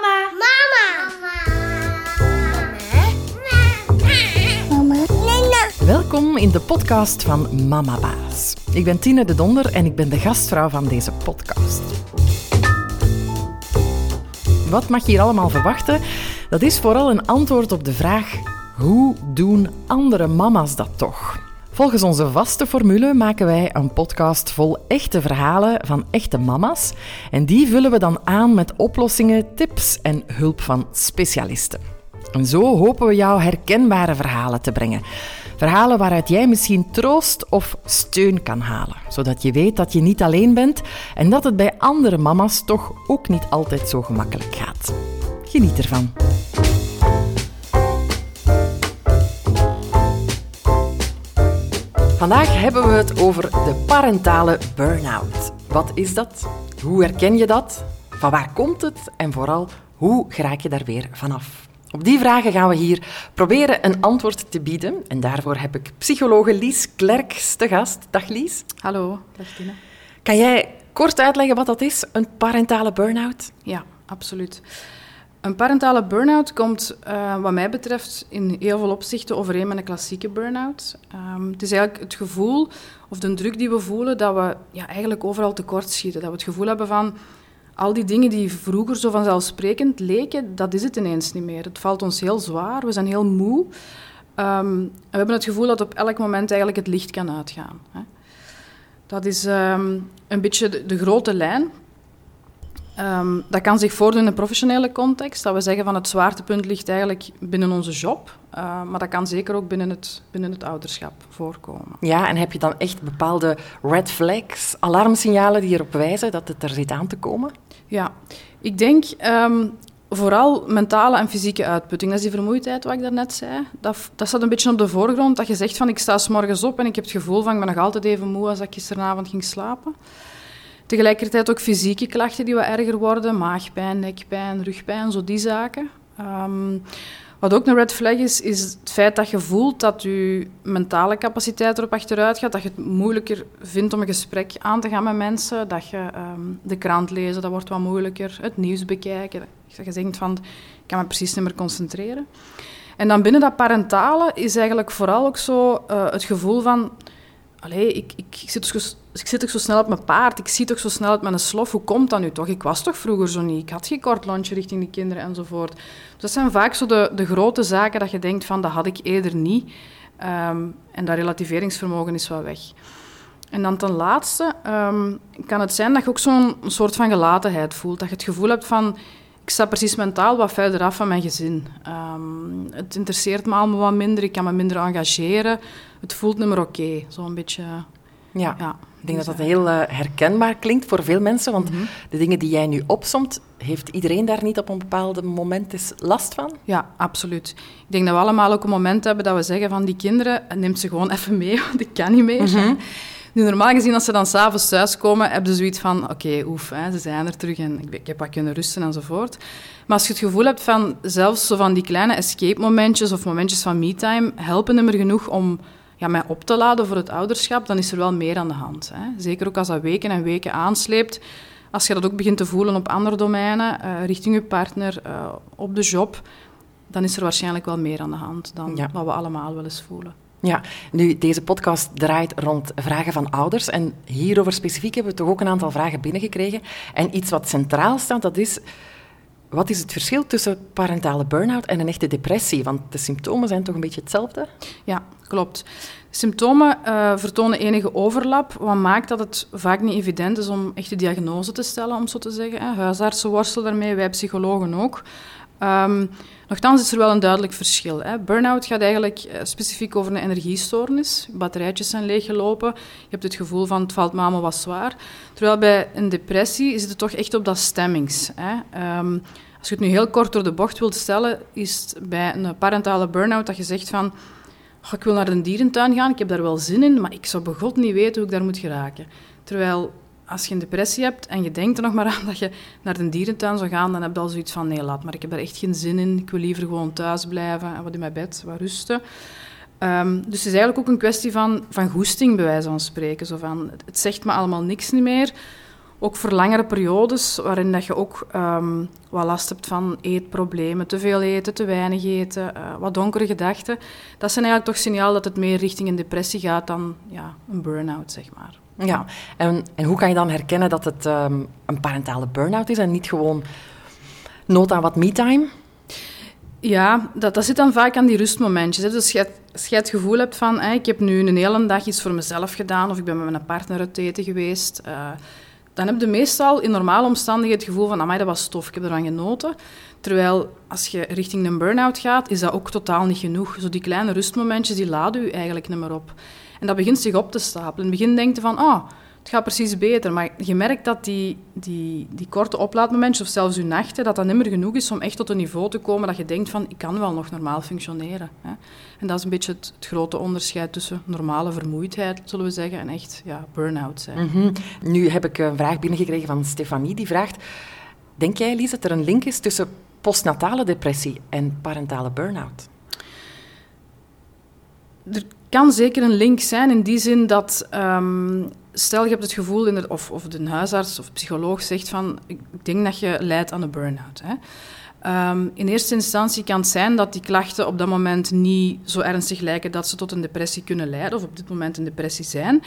Mama. Mama. Mama. Welkom in de podcast van Mama Baas. Ik ben Tine de Donder en ik ben de gastvrouw van deze podcast. Wat mag je hier allemaal verwachten? Dat is vooral een antwoord op de vraag: hoe doen andere mama's dat toch? Volgens onze vaste formule maken wij een podcast vol echte verhalen van echte mama's. En die vullen we dan aan met oplossingen, tips en hulp van specialisten. En zo hopen we jou herkenbare verhalen te brengen. Verhalen waaruit jij misschien troost of steun kan halen, zodat je weet dat je niet alleen bent en dat het bij andere mama's toch ook niet altijd zo gemakkelijk gaat. Geniet ervan. Vandaag hebben we het over de parentale burn-out. Wat is dat? Hoe herken je dat? Van waar komt het? En vooral, hoe geraak je daar weer vanaf? Op die vragen gaan we hier proberen een antwoord te bieden. En daarvoor heb ik psychologe Lies Klerks te gast. Dag Lies. Hallo, dag. Kan jij kort uitleggen wat dat is, een parentale burn-out? Ja, absoluut. Een parentale burn-out komt, uh, wat mij betreft, in heel veel opzichten overeen met een klassieke burn-out. Um, het is eigenlijk het gevoel of de druk die we voelen dat we ja, eigenlijk overal tekort schieten. Dat we het gevoel hebben van al die dingen die vroeger zo vanzelfsprekend leken, dat is het ineens niet meer. Het valt ons heel zwaar, we zijn heel moe. Um, we hebben het gevoel dat op elk moment eigenlijk het licht kan uitgaan. Hè. Dat is um, een beetje de grote lijn. Um, dat kan zich voordoen in een professionele context. Dat we zeggen van het zwaartepunt ligt eigenlijk binnen onze job. Uh, maar dat kan zeker ook binnen het, binnen het ouderschap voorkomen. Ja, en heb je dan echt bepaalde red flags, alarmsignalen die erop wijzen dat het er zit aan te komen? Ja, ik denk um, vooral mentale en fysieke uitputting. Dat is die vermoeidheid wat ik daarnet zei. Dat, dat staat een beetje op de voorgrond. Dat je zegt van ik sta s morgens op en ik heb het gevoel van ik ben nog altijd even moe als ik gisteravond ging slapen. Tegelijkertijd ook fysieke klachten die wat erger worden. Maagpijn, nekpijn, rugpijn, zo die zaken. Um, wat ook een red flag is, is het feit dat je voelt dat je mentale capaciteit erop achteruit gaat. Dat je het moeilijker vindt om een gesprek aan te gaan met mensen. Dat je um, de krant lezen, dat wordt wat moeilijker. Het nieuws bekijken. Dat je denkt van, ik kan me precies niet meer concentreren. En dan binnen dat parentale is eigenlijk vooral ook zo uh, het gevoel van... Allee, ik, ik, zit zit toch zo snel op mijn paard, ik zie toch zo snel uit mijn slof. Hoe komt dat nu toch? Ik was toch vroeger zo niet? Ik had geen kort lontje richting de kinderen enzovoort. Dus dat zijn vaak zo de, de grote zaken dat je denkt van, dat had ik eerder niet. Um, en dat relativeringsvermogen is wel weg. En dan ten laatste um, kan het zijn dat je ook zo'n soort van gelatenheid voelt. Dat je het gevoel hebt van, ik sta precies mentaal wat verder af van mijn gezin. Um, het interesseert me allemaal wat minder, ik kan me minder engageren. Het voelt niet meer oké, okay. zo'n beetje... Ja, ja, ik denk dat dat heel uh, herkenbaar klinkt voor veel mensen, want mm -hmm. de dingen die jij nu opsomt, heeft iedereen daar niet op een bepaald moment eens last van? Ja, absoluut. Ik denk dat we allemaal ook een moment hebben dat we zeggen van die kinderen, neem ze gewoon even mee, want ik kan niet meer. Mm -hmm. Nu, normaal gezien, als ze dan s'avonds thuiskomen, hebben ze zoiets van... Oké, okay, oef, hè, ze zijn er terug en ik, ik, heb wat kunnen rusten enzovoort. Maar als je het gevoel hebt van... Zelfs zo van die kleine escape-momentjes of momentjes van me-time... helpen hem er genoeg om ja, mij op te laden voor het ouderschap, dan is er wel meer aan de hand. Hè. Zeker ook als dat weken en weken aansleept. Als je dat ook begint te voelen op andere domeinen, uh, richting je partner, uh, op de job... dan is er waarschijnlijk wel meer aan de hand dan ja. wat we allemaal wel eens voelen. Ja, nu, deze podcast draait rond vragen van ouders. En hierover specifiek hebben we toch ook een aantal vragen binnengekregen. En iets wat centraal staat, dat is... Wat is het verschil tussen parentale burn-out en een echte depressie? Want de symptomen zijn toch een beetje hetzelfde? Ja, klopt. Symptomen uh, vertonen enige overlap, wat maakt dat het vaak niet evident is om echt de diagnose te stellen, om zo te zeggen. Huisartsen worstelen daarmee, wij psychologen ook. Um, nochtans is er wel een duidelijk verschil. Hè. Burn-out gaat eigenlijk uh, specifiek over een energiestoornis. Batterijtjes zijn leeggelopen. Je hebt het gevoel van het valt me allemaal wat zwaar. Terwijl bij een depressie is het toch echt op dat stemmings. Hè. Um, als je het nu heel kort door de bocht wilt stellen, is bij een parentale burn-out dat je zegt van... Oh, ik wil naar een dierentuin gaan, ik heb daar wel zin in, maar ik zou begot niet weten hoe ik daar moet geraken. Terwijl als je een depressie hebt en je denkt er nog maar aan dat je naar de dierentuin zou gaan, dan heb je al zoiets van, nee, laat maar, ik heb daar echt geen zin in. Ik wil liever gewoon thuis blijven en wat in mijn bed, wat rusten. Um, dus het is eigenlijk ook een kwestie van, van goesting, bij wijze van spreken. Zo van, het zegt me allemaal niks niet meer. ook voor langere periodes, waarin dat je ook um, wat last hebt van eetproblemen, te veel eten, te weinig eten, uh, wat donkere gedachten. Dat zijn eigenlijk toch signaal dat het meer richting een depressie gaat dan ja, een burn-out, zeg maar. Ja, en, en hoe kan je dan herkennen dat het um, een parentale burn-out is en niet gewoon nood aan wat me-time? Ja, dat, dat zit dan vaak aan die rustmomentjes. Hè. Dus als je, als je het gevoel hebt van, ik heb nu een hele dag iets voor mezelf gedaan, of ik ben met mijn partner uit eten geweest, uh, dan heb je meestal in normale omstandigheden het gevoel van, amai, dat was tof, ik heb ervan genoten. Terwijl als je richting een burn-out gaat, is dat ook totaal niet genoeg. Zo die kleine rustmomentjes, die laden u eigenlijk niet meer op. En dat begint zich op te stapelen. In het begin denk je van, oh, het gaat precies beter. Maar je merkt dat die, die, die korte oplaadmomentjes, of zelfs je nachten, dat dat niet meer genoeg is om echt tot een niveau te komen dat je denkt van, ik kan wel nog normaal functioneren. Hè. En dat is een beetje het, het, grote onderscheid tussen normale vermoeidheid, zullen we zeggen, en echt ja, burn-out zijn. Mm -hmm. Nu heb ik een vraag binnengekregen van Stefanie, die vraagt, denk jij, Lies, dat er een link is tussen postnatale depressie en parentale burn-out? Er kan zeker een link zijn in die zin dat um, stel je hebt het gevoel, in of, of de huisarts of psycholoog zegt van ik denk dat je lijdt aan een burn-out. Hè. Um, in eerste instantie kan het zijn dat die klachten op dat moment niet zo ernstig lijken dat ze tot een depressie kunnen leiden, of op dit moment een depressie zijn,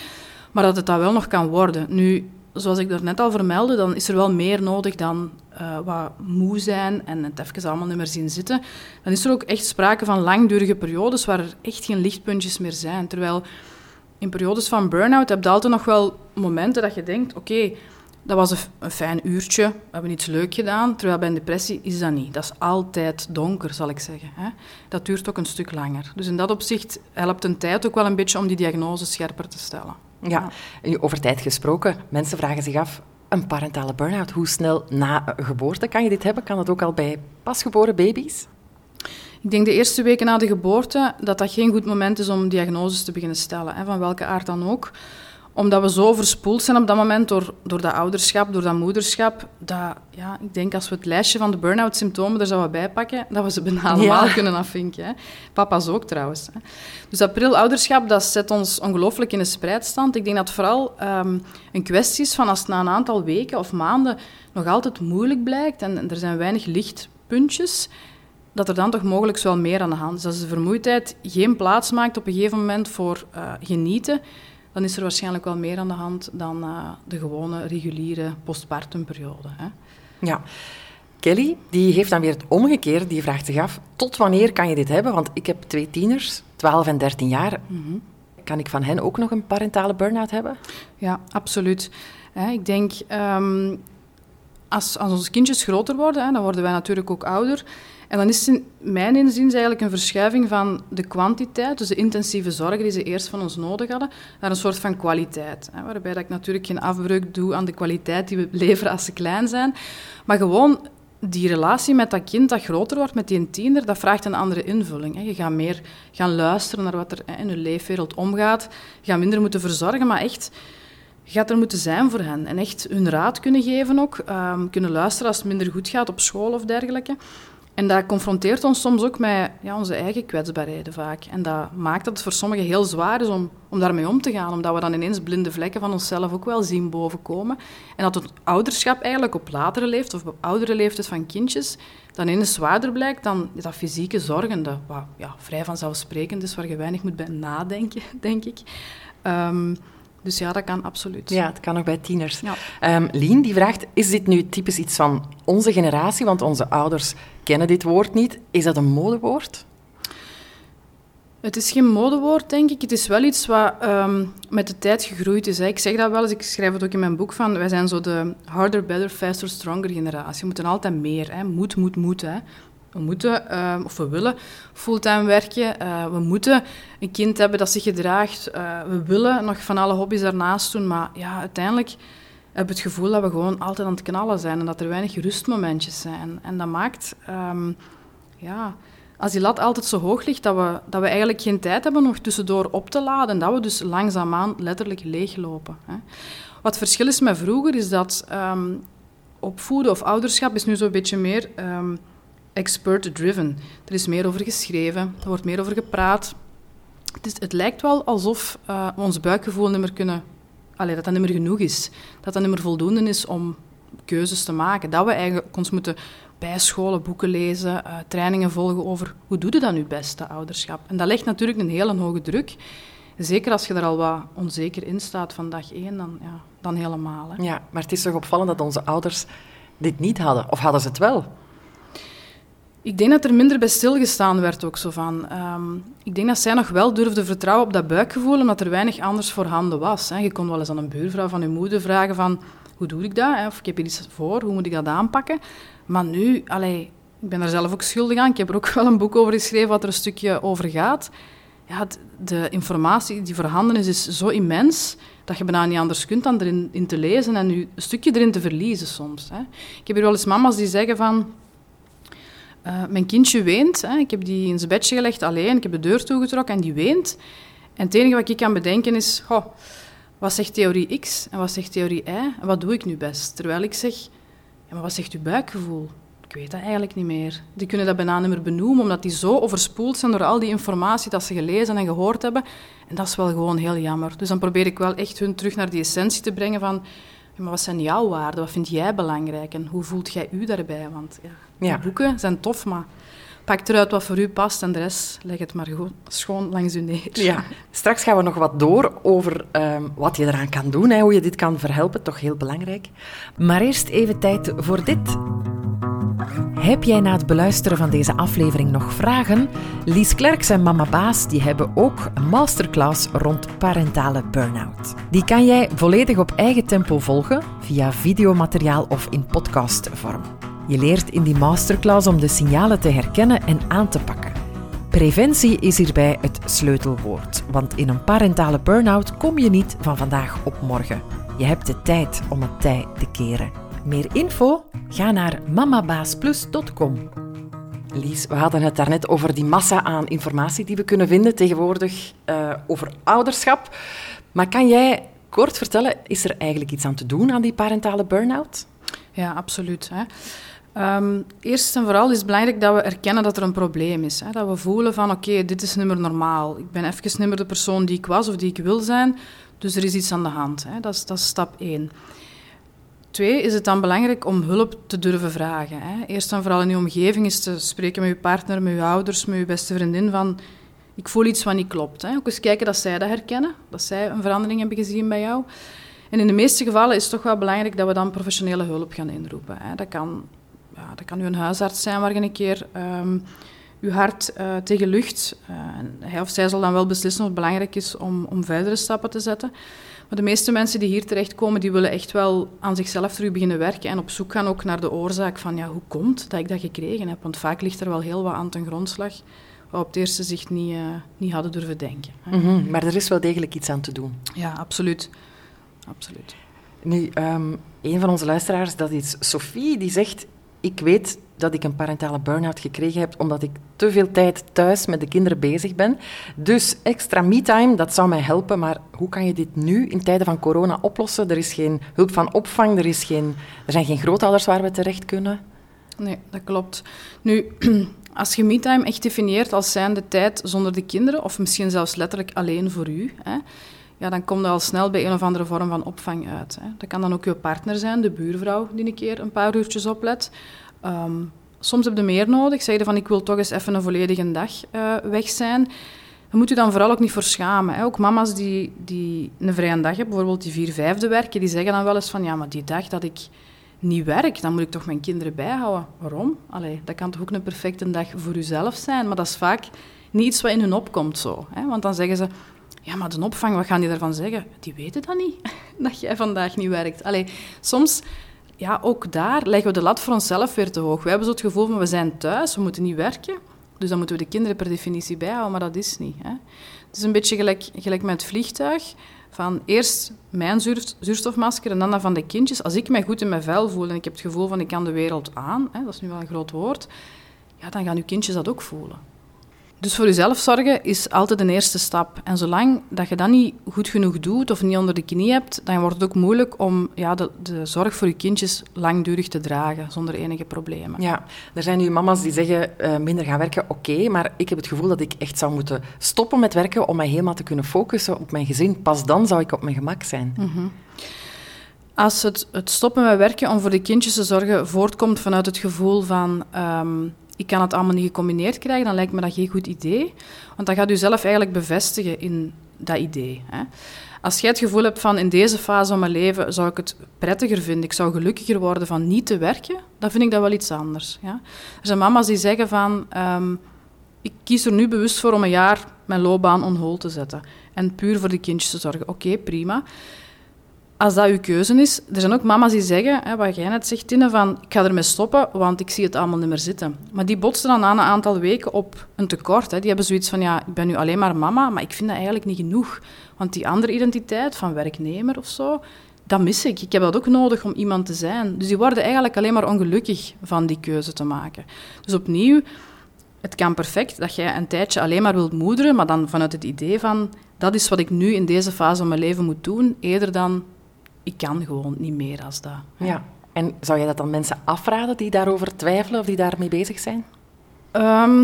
maar dat het dat wel nog kan worden. Nu, zoals ik net al vermeldde, dan is er wel meer nodig dan uh, wat moe zijn en het even allemaal niet meer zien zitten. Dan is er ook echt sprake van langdurige periodes waar er echt geen lichtpuntjes meer zijn. Terwijl in periodes van burn-out heb je altijd nog wel momenten dat je denkt, oké, dat was een, een, fijn uurtje, we hebben iets leuk gedaan. Terwijl bij een depressie is dat niet. Dat is altijd donker, zal ik zeggen. Hè? Dat duurt ook een stuk langer. Dus in dat opzicht helpt een tijd ook wel een beetje om die diagnose scherper te stellen. Ja, over tijd gesproken, mensen vragen zich af, een parentale burn-out, hoe snel na geboorte kan je dit hebben? Kan het ook al bij pasgeboren baby's? Ik denk de eerste weken na de geboorte dat dat geen goed moment is om diagnoses te beginnen stellen, hè, van welke aard dan ook omdat we zo verspoeld zijn op dat moment door, door dat ouderschap, door dat moederschap, dat, ja, ik denk als we het lijstje van de burn-out symptomen er zouden bijpakken, dat we ze bijna allemaal kunnen afvinken. Hè. Papa's ook trouwens. Hè. Dus dat pril ouderschap, dat zet ons ongelooflijk in een spreidstand. Ik denk dat het vooral um, een kwestie is van als het na een aantal weken of maanden nog altijd moeilijk blijkt en, en er zijn weinig lichtpuntjes, dat er dan toch mogelijk wel meer aan de hand is. Als de vermoeidheid geen plaats maakt op een gegeven moment voor uh, genieten, dan is er waarschijnlijk wel meer aan de hand dan uh, de gewone reguliere postpartumperiode. Hè. Ja. Kelly, die heeft dan weer het omgekeerde. Die vraagt zich af, tot wanneer kan je dit hebben? Want ik heb twee tieners, 12 en 13 jaar. Mm -hmm. Kan ik van hen ook nog een parentale burn-out hebben? Ja, absoluut. Ik denk, um, als, als onze kindjes groter worden, hè, dan worden wij natuurlijk ook ouder. En dan is in mijn inziens eigenlijk een verschuiving van de kwantiteit, dus de intensieve zorg die ze eerst van ons nodig hadden, naar een soort van kwaliteit. Hè, waarbij dat ik natuurlijk geen afbreuk doe aan de kwaliteit die we leveren als ze klein zijn, maar gewoon die relatie met dat kind dat groter wordt, met die tiener, dat vraagt een andere invulling. Je gaat meer gaan luisteren naar wat er in hun leefwereld omgaat. Je gaat minder moeten verzorgen, maar echt gaat er moeten zijn voor hen. En echt hun raad kunnen geven ook. Um, kunnen luisteren als het minder goed gaat op school of dergelijke. En dat confronteert ons soms ook met ja, onze eigen kwetsbaarheden vaak. En dat maakt dat het voor sommigen heel zwaar is om, om daarmee om te gaan. Omdat we dan ineens blinde vlekken van onszelf ook wel zien bovenkomen. En dat het ouderschap eigenlijk op latere leeftijd of op oudere leeftijd van kindjes dan ineens zwaarder blijkt dan dat fysieke zorgen. Dat wat, ja, vrij vanzelfsprekend is, waar je weinig moet bij nadenken, denk ik. Um, dus ja, dat kan absoluut. Ja, het kan ook bij tieners. Ja. Um, Lien die vraagt, is dit nu typisch iets van onze generatie? Want onze ouders kennen dit woord niet. Is dat een modewoord? Het is geen modewoord, denk ik. Het is wel iets wat um, met de tijd gegroeid is. Hè. Ik zeg dat wel eens, ik schrijf het ook in mijn boek van... Wij zijn zo de harder, better, faster, stronger generatie. We moeten altijd meer. Hè. Moet, moet, moet. Hè. We moeten, uh, of we willen, fulltime werken. Uh, we moeten een kind hebben dat zich gedraagt. Uh, we willen nog van alle hobby's daarnaast doen. Maar ja, uiteindelijk hebben we het gevoel dat we gewoon altijd aan het knallen zijn. En dat er weinig rustmomentjes zijn. En dat maakt... Um, ja, als die lat altijd zo hoog ligt, dat we, dat we eigenlijk geen tijd hebben nog tussendoor op te laden. En dat we dus langzaamaan letterlijk leeglopen. Hè. Wat verschil is met vroeger, is dat um, opvoeden of ouderschap is nu zo'n beetje meer... expert-driven. Er is meer over geschreven, er wordt meer over gepraat. Het, is, het lijkt wel alsof uh, we ons buikgevoel niet meer kunnen allee, dat dat niet meer genoeg is. Dat dat niet meer voldoende is om keuzes te maken. Dat we eigenlijk ons moeten bijscholen, boeken lezen, uh, trainingen volgen over hoe doe je dat nu best, ouderschap. En dat legt natuurlijk een hele hoge druk. Zeker als je er al wat onzeker in staat van dag één, dan, ja, dan helemaal. Ja, maar het is toch opvallend dat onze ouders dit niet hadden? Of hadden ze het wel? Ik denk dat er minder bij stilgestaan werd ook zo van. Um, ik denk dat zij nog wel durfde vertrouwen op dat buikgevoel, omdat er weinig anders voorhanden was. Hè. Je kon wel eens aan een buurvrouw van je moeder vragen van, hoe doe ik dat? Hè? Of ik heb hier iets voor, hoe moet ik dat aanpakken? Maar nu, allee, ik ben daar zelf ook schuldig aan. Ik heb er ook wel een boek over geschreven wat er een stukje over gaat. Ja, de informatie die voorhanden is, is zo immens dat je bijna niet anders kunt dan erin in te lezen en je een stukje erin te verliezen soms. Hè. Ik heb hier wel eens mama's die zeggen van... Uh, mijn kindje weent. Hè. Ik heb die in zijn bedje gelegd alleen. Ik heb de deur toegetrokken en die weent. En het enige wat ik kan bedenken is... Wat zegt theorie X en wat zegt theorie Y en wat doe ik nu best? Terwijl ik zeg... Ja, maar wat zegt uw buikgevoel? Ik weet dat eigenlijk niet meer. Die kunnen dat bijna niet meer benoemen, omdat die zo overspoeld zijn door al die informatie dat ze gelezen en gehoord hebben. En dat is wel gewoon heel jammer. Dus dan probeer ik wel echt hun terug naar die essentie te brengen van... maar wat zijn jouw waarden? Wat vind jij belangrijk? En hoe voelt jij u daarbij? Want ja, ja. boeken zijn tof, maar pak eruit wat voor u past en de rest leg het maar goed schoon langs uw neer. Ja. Straks gaan we nog wat door over um, wat je eraan kan doen, hè, hoe je dit kan verhelpen, toch heel belangrijk. Maar eerst even tijd voor dit. Heb jij na het beluisteren van deze aflevering nog vragen? Lies Klerks en Mama Baas die hebben ook een masterclass rond parentale burn-out. Die kan jij volledig op eigen tempo volgen via videomateriaal of in podcastvorm. Je leert in die masterclass om de signalen te herkennen en aan te pakken. Preventie is hierbij het sleutelwoord, want in een parentale burn-out kom je niet van vandaag op morgen. Je hebt de tijd om het tij te keren. Meer info? Ga naar mamabaasplus.com. Lies, we hadden het daarnet over die massa aan informatie die we kunnen vinden tegenwoordig uh, over ouderschap. Maar kan jij kort vertellen, is er eigenlijk iets aan te doen aan die parentale burn-out? Ja, absoluut. Hè. Um, eerst en vooral is het belangrijk dat we erkennen dat er een probleem is. Hè? Dat we voelen van oké, dit is niet meer normaal. Ik ben even niet meer de persoon die ik was of die ik wil zijn. Dus er is iets aan de hand. Hè? Dat, is, dat stap één. Twee, is het dan belangrijk om hulp te durven vragen. Hè? Eerst en vooral in je omgeving is te spreken met je partner, met je ouders, met je beste vriendin van... Ik voel iets wat niet klopt. Hè? Ook eens kijken dat zij dat herkennen. Dat zij een verandering hebben gezien bij jou. En in de meeste gevallen is het toch wel belangrijk dat we dan professionele hulp gaan inroepen. Hè? Dat kan ja, dat kan nu een huisarts zijn waar je een keer um, je hart uh, tegen lucht. Uh, en hij of zij zal dan wel beslissen of het belangrijk is om, om verdere stappen te zetten. Maar de meeste mensen die hier terechtkomen, die willen echt wel aan zichzelf terug beginnen werken en op zoek gaan ook naar de oorzaak van ja, hoe komt dat ik dat gekregen heb. Want vaak ligt er wel heel wat aan ten grondslag wat op het eerste zicht niet, uh, niet hadden durven denken. Mm -hmm, maar er is wel degelijk iets aan te doen. Ja, absoluut. absoluut. Nu, um, een van onze luisteraars, dat is Sophie, die zegt ik weet dat ik een parentale burn-out gekregen heb omdat ik te veel tijd thuis met de kinderen bezig ben. Dus extra me-time, dat zou mij helpen. Maar hoe kan je dit nu in tijden van corona oplossen? Er is geen hulp van opvang, er, is geen, er zijn geen grootouders waar we terecht kunnen. Nee, dat klopt. Nu, als je me-time echt definieert als zijnde tijd zonder de kinderen, of misschien zelfs letterlijk alleen voor u, hè, ja, dan kom je al snel bij een of andere vorm van opvang uit. Hè. Dat kan dan ook je partner zijn, de buurvrouw die een keer een paar uurtjes oplet. Um, soms heb je meer nodig. Zeg je van ik wil toch eens even een volledige dag uh, weg zijn. Dan moet je dan vooral ook niet voor schamen. Hè. Ook mama's die, die een vrije dag hebben, bijvoorbeeld die vier vijfde werken, die zeggen dan wel eens van ja, maar die dag dat ik niet werk, dan moet ik toch mijn kinderen bijhouden. Waarom? Allee, dat kan toch ook een perfecte dag voor uzelf zijn, maar dat is vaak niet iets wat in hun opkomt zo. Hè. Want dan zeggen ze, ja, maar de opvang, wat gaan die daarvan zeggen? Die weten dat niet, dat jij vandaag niet werkt. Allee, soms, ja, ook daar leggen we de lat voor onszelf weer te hoog. We hebben zo het gevoel van, we zijn thuis, we moeten niet werken. Dus dan moeten we de kinderen per definitie bijhouden, maar dat is niet. Hè. Het is een beetje gelijk, gelijk met het vliegtuig. Van eerst mijn zuurstofmasker en dan dat van de kindjes. Als ik mij goed in mijn vel voel en ik heb het gevoel van ik kan de wereld aan, hè, dat is nu wel een groot woord, ja, dan gaan uw kindjes dat ook voelen. Dus voor jezelf zorgen is altijd een eerste stap. En zolang dat je dat niet goed genoeg doet of niet onder de knie hebt, dan wordt het ook moeilijk om ja, de, de zorg voor je kindjes langdurig te dragen, zonder enige problemen. Ja, er zijn nu mama's die zeggen uh, minder gaan werken, oké, maar ik heb het gevoel dat ik echt zou moeten stoppen met werken om mij helemaal te kunnen focussen op mijn gezin. Pas dan zou ik op mijn gemak zijn. Mm -hmm. Als het, het, stoppen met werken om voor de kindjes te zorgen voortkomt vanuit het gevoel van um, ik kan het allemaal niet gecombineerd krijgen, dan lijkt me dat geen goed idee. Want dan gaat u zelf eigenlijk bevestigen in dat idee. Hè. Als jij het gevoel hebt van in deze fase van mijn leven zou ik het prettiger vinden, ik zou gelukkiger worden van niet te werken, dan vind ik dat wel iets anders. Ja. Er zijn mama's die zeggen van um, ik kies er nu bewust voor om een jaar mijn loopbaan on hold te zetten en puur voor de kindjes te zorgen. Oké, prima als dat uw keuze is, er zijn ook mama's die zeggen, hè, wat jij net zegt, Tine, van ik ga ermee stoppen, want ik zie het allemaal niet meer zitten. Maar die botsen dan na een aantal weken op een tekort. Hè. Die hebben zoiets van, ja, ik ben nu alleen maar mama, maar ik vind dat eigenlijk niet genoeg. Want die andere identiteit van werknemer of zo, dat mis ik. Ik heb dat ook nodig om iemand te zijn. Dus die worden eigenlijk alleen maar ongelukkig van die keuze te maken. Dus opnieuw, het kan perfect dat jij een tijdje alleen maar wilt moederen, maar dan vanuit het idee van, dat is wat ik nu in deze fase van mijn leven moet doen, eerder dan ik kan gewoon niet meer als dat. Ja. En zou jij dat dan mensen afraden die daarover twijfelen of die daarmee bezig zijn? Um,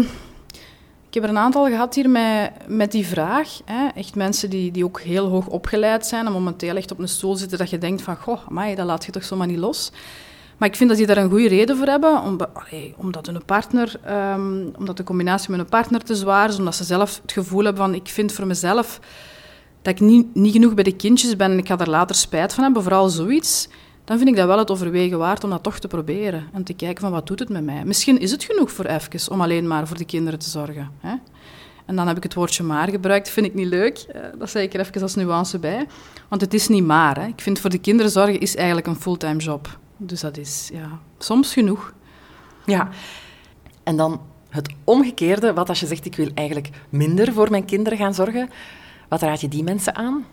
ik heb er een aantal gehad hier met, met die vraag. Hè. Echt mensen die, die ook heel hoog opgeleid zijn en momenteel echt op een stoel zitten dat je denkt van, goh, amai, dat laat je toch zomaar niet los. Maar ik vind dat die daar een goede reden voor hebben, om, allee, omdat hun partner, um, omdat de combinatie met een partner te zwaar is, omdat ze zelf het gevoel hebben van, ik vind voor mezelf dat ik niet, niet genoeg bij de kindjes ben en ik ga er later spijt van hebben, vooral zoiets, dan vind ik dat wel het overwegen waard om dat toch te proberen. En te kijken van wat doet het met mij. Misschien is het genoeg voor even om alleen maar voor de kinderen te zorgen. Hè? En dan heb ik het woordje maar gebruikt, vind ik niet leuk. Eh, dat zei ik er even als nuance bij. Want het is niet maar. Hè. Ik vind voor de kinderen zorgen is eigenlijk een fulltime job. Dus dat is ja, soms genoeg. Ja, en dan het omgekeerde, wat als je zegt ik wil eigenlijk minder voor mijn kinderen gaan zorgen. Wat raad je die mensen aan?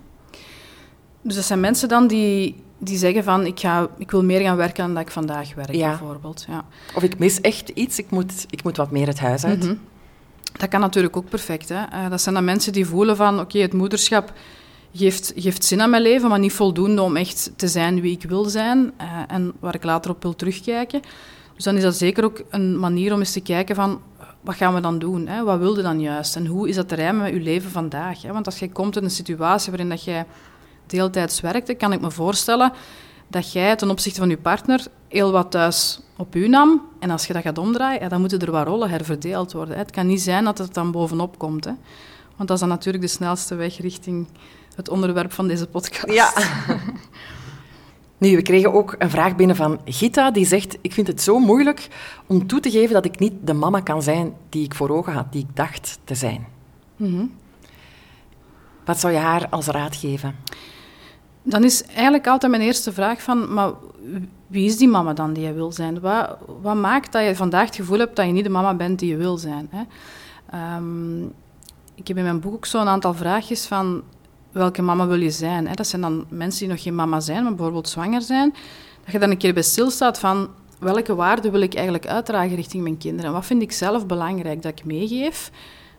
Dus dat zijn mensen dan die, die zeggen van ik, ga, ik wil meer gaan werken dan dat ik vandaag werk, bijvoorbeeld. Ja. Of ik mis echt iets, ik moet, ik moet wat meer het huis uit. Mhm. Dat kan natuurlijk ook perfect. Hè? Uh, dat zijn dan mensen die voelen van oké, het moederschap geeft, geeft zin aan mijn leven, maar niet voldoende om echt te zijn wie ik wil zijn uh, en waar ik later op wil terugkijken. Dus dan is dat zeker ook een manier om eens te kijken van wat gaan we dan doen? Hè? Wat wilde dan juist? En hoe is dat te rijmen met je leven vandaag? Hè? Want als je komt in een situatie waarin dat jij deeltijds werkte, kan ik me voorstellen dat jij ten opzichte van je partner heel wat thuis op u nam. En als je dat gaat omdraaien, ja, dan moeten er wat rollen herverdeeld worden. Hè? Het kan niet zijn dat het dan bovenop komt. Hè? Want dat is dan natuurlijk de snelste weg richting het onderwerp van deze podcast. Ja. Nu, we kregen ook een vraag binnen van Gita, die zegt: Ik vind het zo moeilijk om toe te geven dat ik niet de mama kan zijn die ik voor ogen had, die ik dacht te zijn. Mm Wat zou je haar als raad geven? Dan is eigenlijk altijd mijn eerste vraag van, maar wie is die mama dan die je wil zijn? Wat, wat maakt dat je vandaag het gevoel hebt dat je niet de mama bent die je wil zijn? Hè? Um, ik heb in mijn boek ook zo'n aantal vraagjes van welke mama wil je zijn? Hè? Dat zijn dan mensen die nog geen mama zijn, maar bijvoorbeeld zwanger zijn. Dat je dan een keer bij stilstaat van welke waarden wil ik eigenlijk uitdragen richting mijn kinderen? Wat vind ik zelf belangrijk dat ik meegeef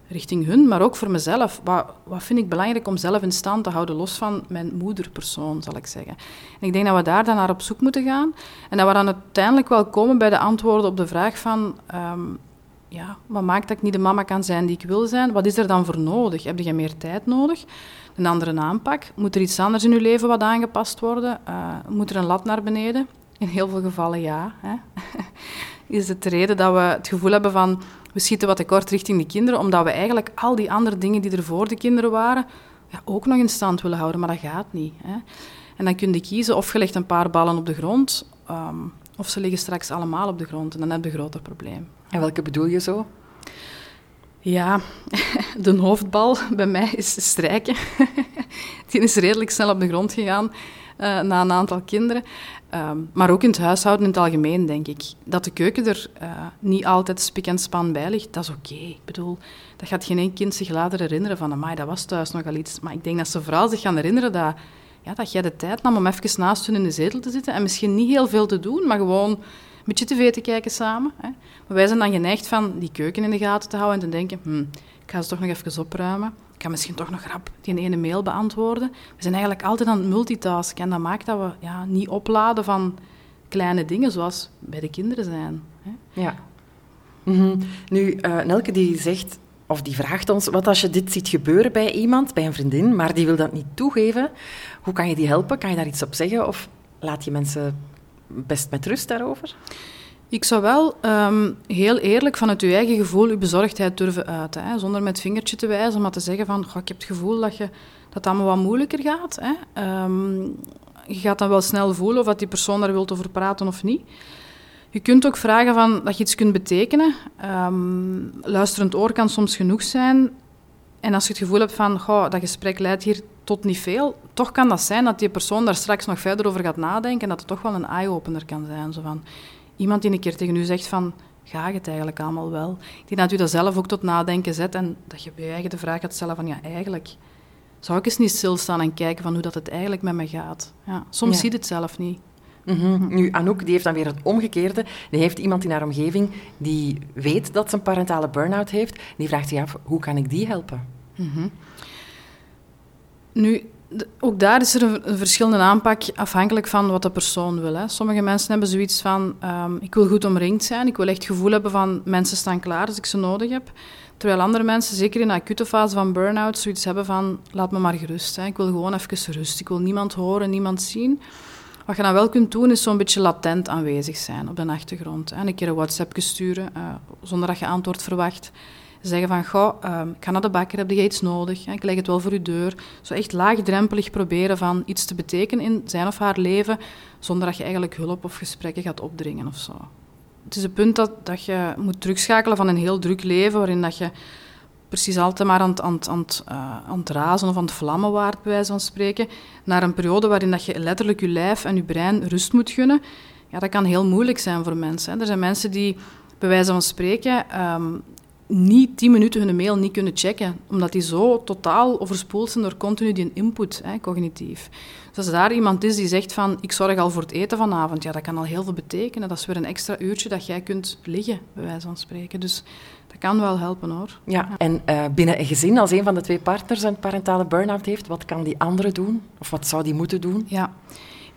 richting hun, maar ook voor mezelf? Wat, wat vind ik belangrijk om zelf in stand te houden, los van mijn moederpersoon, zal ik zeggen? En ik denk dat we daar dan naar op zoek moeten gaan. En dat we dan uiteindelijk wel komen bij de antwoorden op de vraag van... Um, ja, wat maakt dat ik niet de mama kan zijn die ik wil zijn? Wat is er dan voor nodig? Heb je meer tijd nodig? Een andere aanpak? Moet er iets anders in uw leven wat aangepast worden? Uh, moet er een lat naar beneden? In heel veel gevallen ja. Hè? is het de reden dat we het gevoel hebben van we schieten wat tekort richting de kinderen, omdat we eigenlijk al die andere dingen die er voor de kinderen waren, ja, ook nog in stand willen houden, maar dat gaat niet. Hè? En dan kun je kiezen of je legt een paar ballen op de grond, um, of ze liggen straks allemaal op de grond en dan heb je een groter probleem. En welke bedoel je zo? Ja, de hoofdbal bij mij is strijken. Die is redelijk snel op de grond gegaan uh, na een aantal kinderen. Um, maar ook in het huishouden in het algemeen, denk ik. Dat de keuken er uh, niet altijd spik en span bij ligt, dat is oké. Ik bedoel, dat gaat geen één kind zich later herinneren van... Amai, dat was thuis nogal iets. Maar ik denk dat ze vooral zich gaan herinneren dat, ja, dat jij de tijd nam om even naast hun in de zetel te zitten en misschien niet heel veel te doen, maar gewoon beetje tv te kijken samen. Hè. Maar wij zijn dan geneigd van die keuken in de gaten te houden en te denken, hm, ik ga ze toch nog even opruimen. Ik ga misschien toch nog rap die ene mail beantwoorden. We zijn eigenlijk altijd aan het multitasken en dat maakt dat we ja, niet opladen van kleine dingen zoals bij de kinderen zijn. Hè. Ja. Mhm. Nu, uh, Nelke die zegt, of die vraagt ons, wat als je dit ziet gebeuren bij iemand, bij een vriendin, maar die wil dat niet toegeven, hoe kan je die helpen? Kan je daar iets op zeggen of laat je mensen best met rust daarover? Ik zou wel um, heel eerlijk vanuit je eigen gevoel je bezorgdheid durven uiten. Hè, zonder met vingertje te wijzen, maar te zeggen van... Goh, ik heb het gevoel dat, je, dat allemaal wat moeilijker gaat. Hè. Um, je gaat dan wel snel voelen of dat die persoon daar wilt over praten of niet. Je kunt ook vragen van, dat je iets kunt betekenen. Um, luisterend oor kan soms genoeg zijn. En als je het gevoel hebt van, goh, dat gesprek leidt hier tot niet veel, toch kan dat zijn dat die persoon daar straks nog verder over gaat nadenken en dat het toch wel een eye-opener kan zijn. Zo van, iemand die een keer tegen u zegt van, ga het eigenlijk allemaal wel? Ik denk dat u dat zelf ook tot nadenken zet en dat je bij je eigen de vraag gaat stellen van, ja, eigenlijk zou ik eens niet stilstaan en kijken van hoe dat het eigenlijk met me gaat. Ja, soms ja. ziet het zelf niet. Mm -hmm. Nu, Anouk die heeft dan weer het omgekeerde. Die heeft iemand in haar omgeving die weet dat ze een parentale burn-out heeft. Die vraagt zich af, hoe kan ik die helpen? Mm -hmm. Nu, ook daar is er een, verschillende aanpak afhankelijk van wat de persoon wil. Hè. Sommige mensen hebben zoiets van, um, ik wil goed omringd zijn, ik wil echt het gevoel hebben van mensen staan klaar als ik ze nodig heb. Terwijl andere mensen, zeker in de acute fase van burn-out, zoiets hebben van, laat me maar gerust. Hè. Ik wil gewoon even rust. Ik wil niemand horen, niemand zien. Wat je dan wel kunt doen, is zo'n beetje latent aanwezig zijn op de achtergrond. Hè. Een keer een WhatsApp sturen, uh, zonder dat je antwoord verwacht. Zeggen van, goh, um, ik ga naar de bakker, heb je iets nodig? Ik leg het wel voor uw deur. Zo echt laagdrempelig proberen van iets te betekenen in zijn of haar leven, zonder dat je eigenlijk hulp of gesprekken gaat opdringen of zo. Het is een punt dat, dat je moet terugschakelen van een heel druk leven, waarin dat je precies altijd maar aan het, aan, aan, uh, aan het razen of aan het vlammen waard, bij wijze van spreken, naar een periode waarin dat je letterlijk je lijf en je brein rust moet gunnen. Ja, dat kan heel moeilijk zijn voor mensen. Hè. Er zijn mensen die, bij wijze van spreken, um, niet tien minuten hun mail niet kunnen checken, omdat die zo totaal overspoeld zijn door continu die input, hè, cognitief. Dus als daar iemand is die zegt van, ik zorg al voor het eten vanavond, ja, dat kan al heel veel betekenen. Dat is weer een extra uurtje dat jij kunt liggen, bij wijze van spreken. Dus dat kan wel helpen, hoor. Ja, en uh, binnen een gezin, als een van de twee partners een parentale burn-out heeft, wat kan die andere doen? Of wat zou die moeten doen? Ja.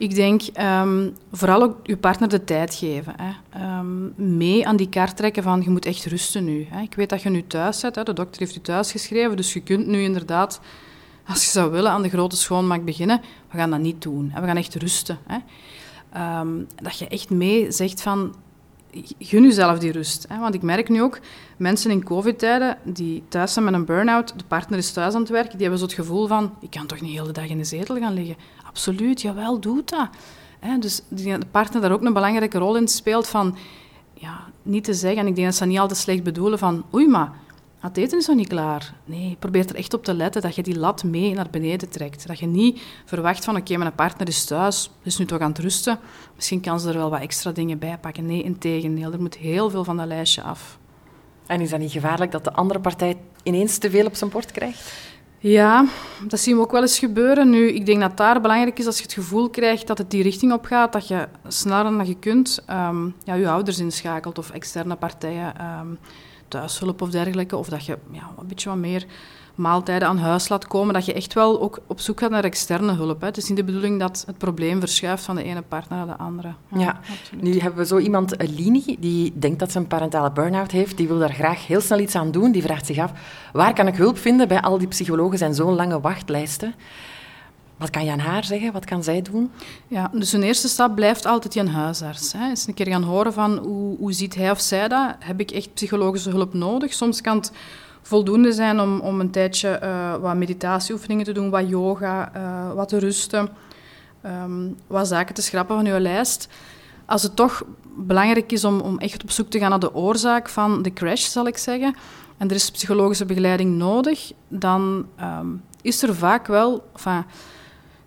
Ik denk um, vooral ook je partner de tijd geven. Hè. Um, mee aan die kaart trekken van je moet echt rusten nu. Hè. Ik weet dat je nu thuis zit, de dokter heeft je thuis geschreven, dus je kunt nu inderdaad, als je zou willen, aan de grote schoonmaak beginnen. We gaan dat niet doen. Hè. We gaan echt rusten. Hè. Um, dat je echt mee zegt van gun jezelf die rust. Hè? Want ik merk nu ook, mensen in covid-tijden die thuis zijn met een burn-out, de partner is thuis aan het werken, die hebben zo het gevoel van, ik kan toch niet de hele dag in de zetel gaan liggen. Absoluut, jawel, doe dat. Hè? Dus de partner daar ook een belangrijke rol in speelt van, ja, niet te zeggen, en ik denk dat ze niet altijd slecht bedoelen, van, oei, maar het eten is nog niet klaar. Nee, probeer er echt op te letten dat je die lat mee naar beneden trekt. Dat je niet verwacht van, oké, mijn partner is thuis, is nu toch aan het rusten. Misschien kan ze er wel wat extra dingen bij pakken. Nee, integendeel, er moet heel veel van dat lijstje af. En is dat niet gevaarlijk dat de andere partij ineens te veel op zijn bord krijgt? Ja, dat zien we ook wel eens gebeuren. Nu, ik denk dat daar belangrijk is als je het gevoel krijgt dat het die richting op gaat, dat je sneller dan je kunt um, ja, je ouders inschakelt of externe partijen... Um, thuishulp of dergelijke. Of dat je ja, een beetje wat meer maaltijden aan huis laat komen. Dat je echt wel ook op zoek gaat naar externe hulp. Hè. Het is niet de bedoeling dat het probleem verschuift van de ene partner naar de andere. Ja, ja nu hebben we zo iemand, eh, Lini, die denkt dat ze een parentale burn-out heeft. Die wil daar graag heel snel iets aan doen. Die vraagt zich af, waar kan ik hulp vinden bij al die psychologen zijn zo'n lange wachtlijsten? Wat kan je aan haar zeggen? Wat kan zij doen? Ja, dus een eerste stap blijft altijd je huisarts. Hè. Eens een keer gaan horen van hoe, hoe ziet hij of zij dat? Heb ik echt psychologische hulp nodig? Soms kan het voldoende zijn om, om een tijdje uh, wat meditatieoefeningen te doen, wat yoga, uh, wat te rusten, um, wat zaken te schrappen van je lijst. Als het toch belangrijk is om, om echt op zoek te gaan naar de oorzaak van de crash, zal ik zeggen, en er is psychologische begeleiding nodig, dan um, is er vaak wel... Enfin,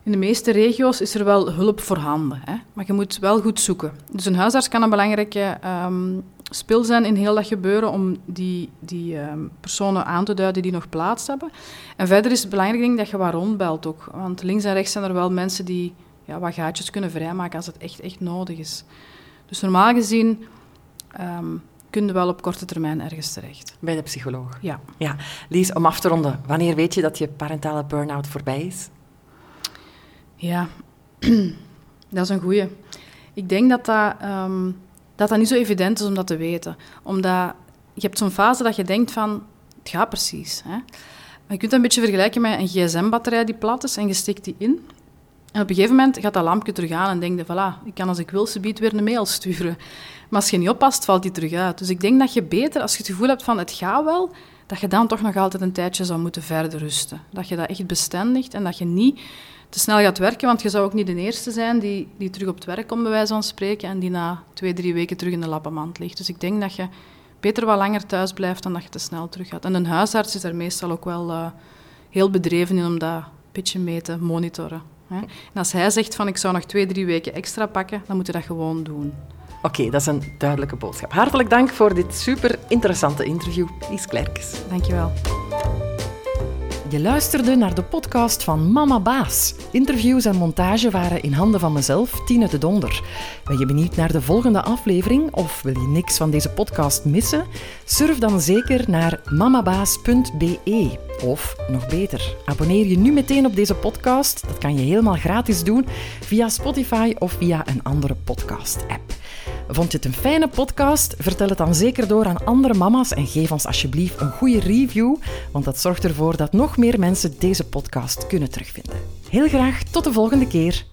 in de meeste regio's is er wel hulp voorhanden, hè? maar je moet wel goed zoeken. Dus een huisarts kan een belangrijke um, spil zijn in heel dat gebeuren om die, die um, personen aan te duiden die nog plaats hebben. En verder is het belangrijk denk, dat je wat rondbelt ook. Want links en rechts zijn er wel mensen die ja, wat gaatjes kunnen vrijmaken als het echt, echt nodig is. Dus normaal gezien um, kun je wel op korte termijn ergens terecht. Bij de psycholoog. Ja. ja. Lies, om af te ronden, wanneer weet je dat je parentale burn-out voorbij is? Ja, dat is een goeie. Ik denk dat dat, ehm, dat dat niet zo evident is om dat te weten. Omdat je hebt zo'n fase dat je denkt van, het gaat precies. Hè? Je kunt dat een beetje vergelijken met een gsm-batterij die plat is en je steekt die in. En op een gegeven moment gaat dat lampje terug aan en denk je, voilà, ik kan als ik wil subiet weer een mail sturen. Maar als je niet oppast, valt die terug uit. Dus ik denk dat je beter, als je het gevoel hebt van het gaat wel, dat je dan toch nog altijd een tijdje zou moeten verder rusten. Dat je dat echt bestendigt en dat je niet te snel gaat werken, want je zou ook niet de eerste zijn die, die terug op het werk komt, bij wijze van spreken, en die na twee, drie weken terug in de lappenmand ligt. Dus ik denk dat je beter wat langer thuis blijft dan dat je te snel terug gaat. En een huisarts is daar meestal ook wel uh, heel bedreven in om dat een beetje mee te monitoren. Hè. En als hij zegt van ik zou nog twee, drie weken extra pakken, dan moet je dat gewoon doen. Oké, dat is een duidelijke boodschap. Hartelijk dank voor dit super interessante interview, Lies Klerkes. Dankjewel. Je luisterde naar de podcast van Mama Baas. Interviews en montage waren in handen van mezelf, Tine de Donder. Ben je benieuwd naar de volgende aflevering of wil je niks van deze podcast missen? Surf dan zeker naar mamabaas.be. Of nog beter, abonneer je nu meteen op deze podcast. Dat kan je helemaal gratis doen via Spotify of via een andere podcast-app. Vond je het een fijne podcast? Vertel het dan zeker door aan andere mama's en geef ons alsjeblieft een goede review, want dat zorgt ervoor dat nog meer mensen deze podcast kunnen terugvinden. Heel graag tot de volgende keer.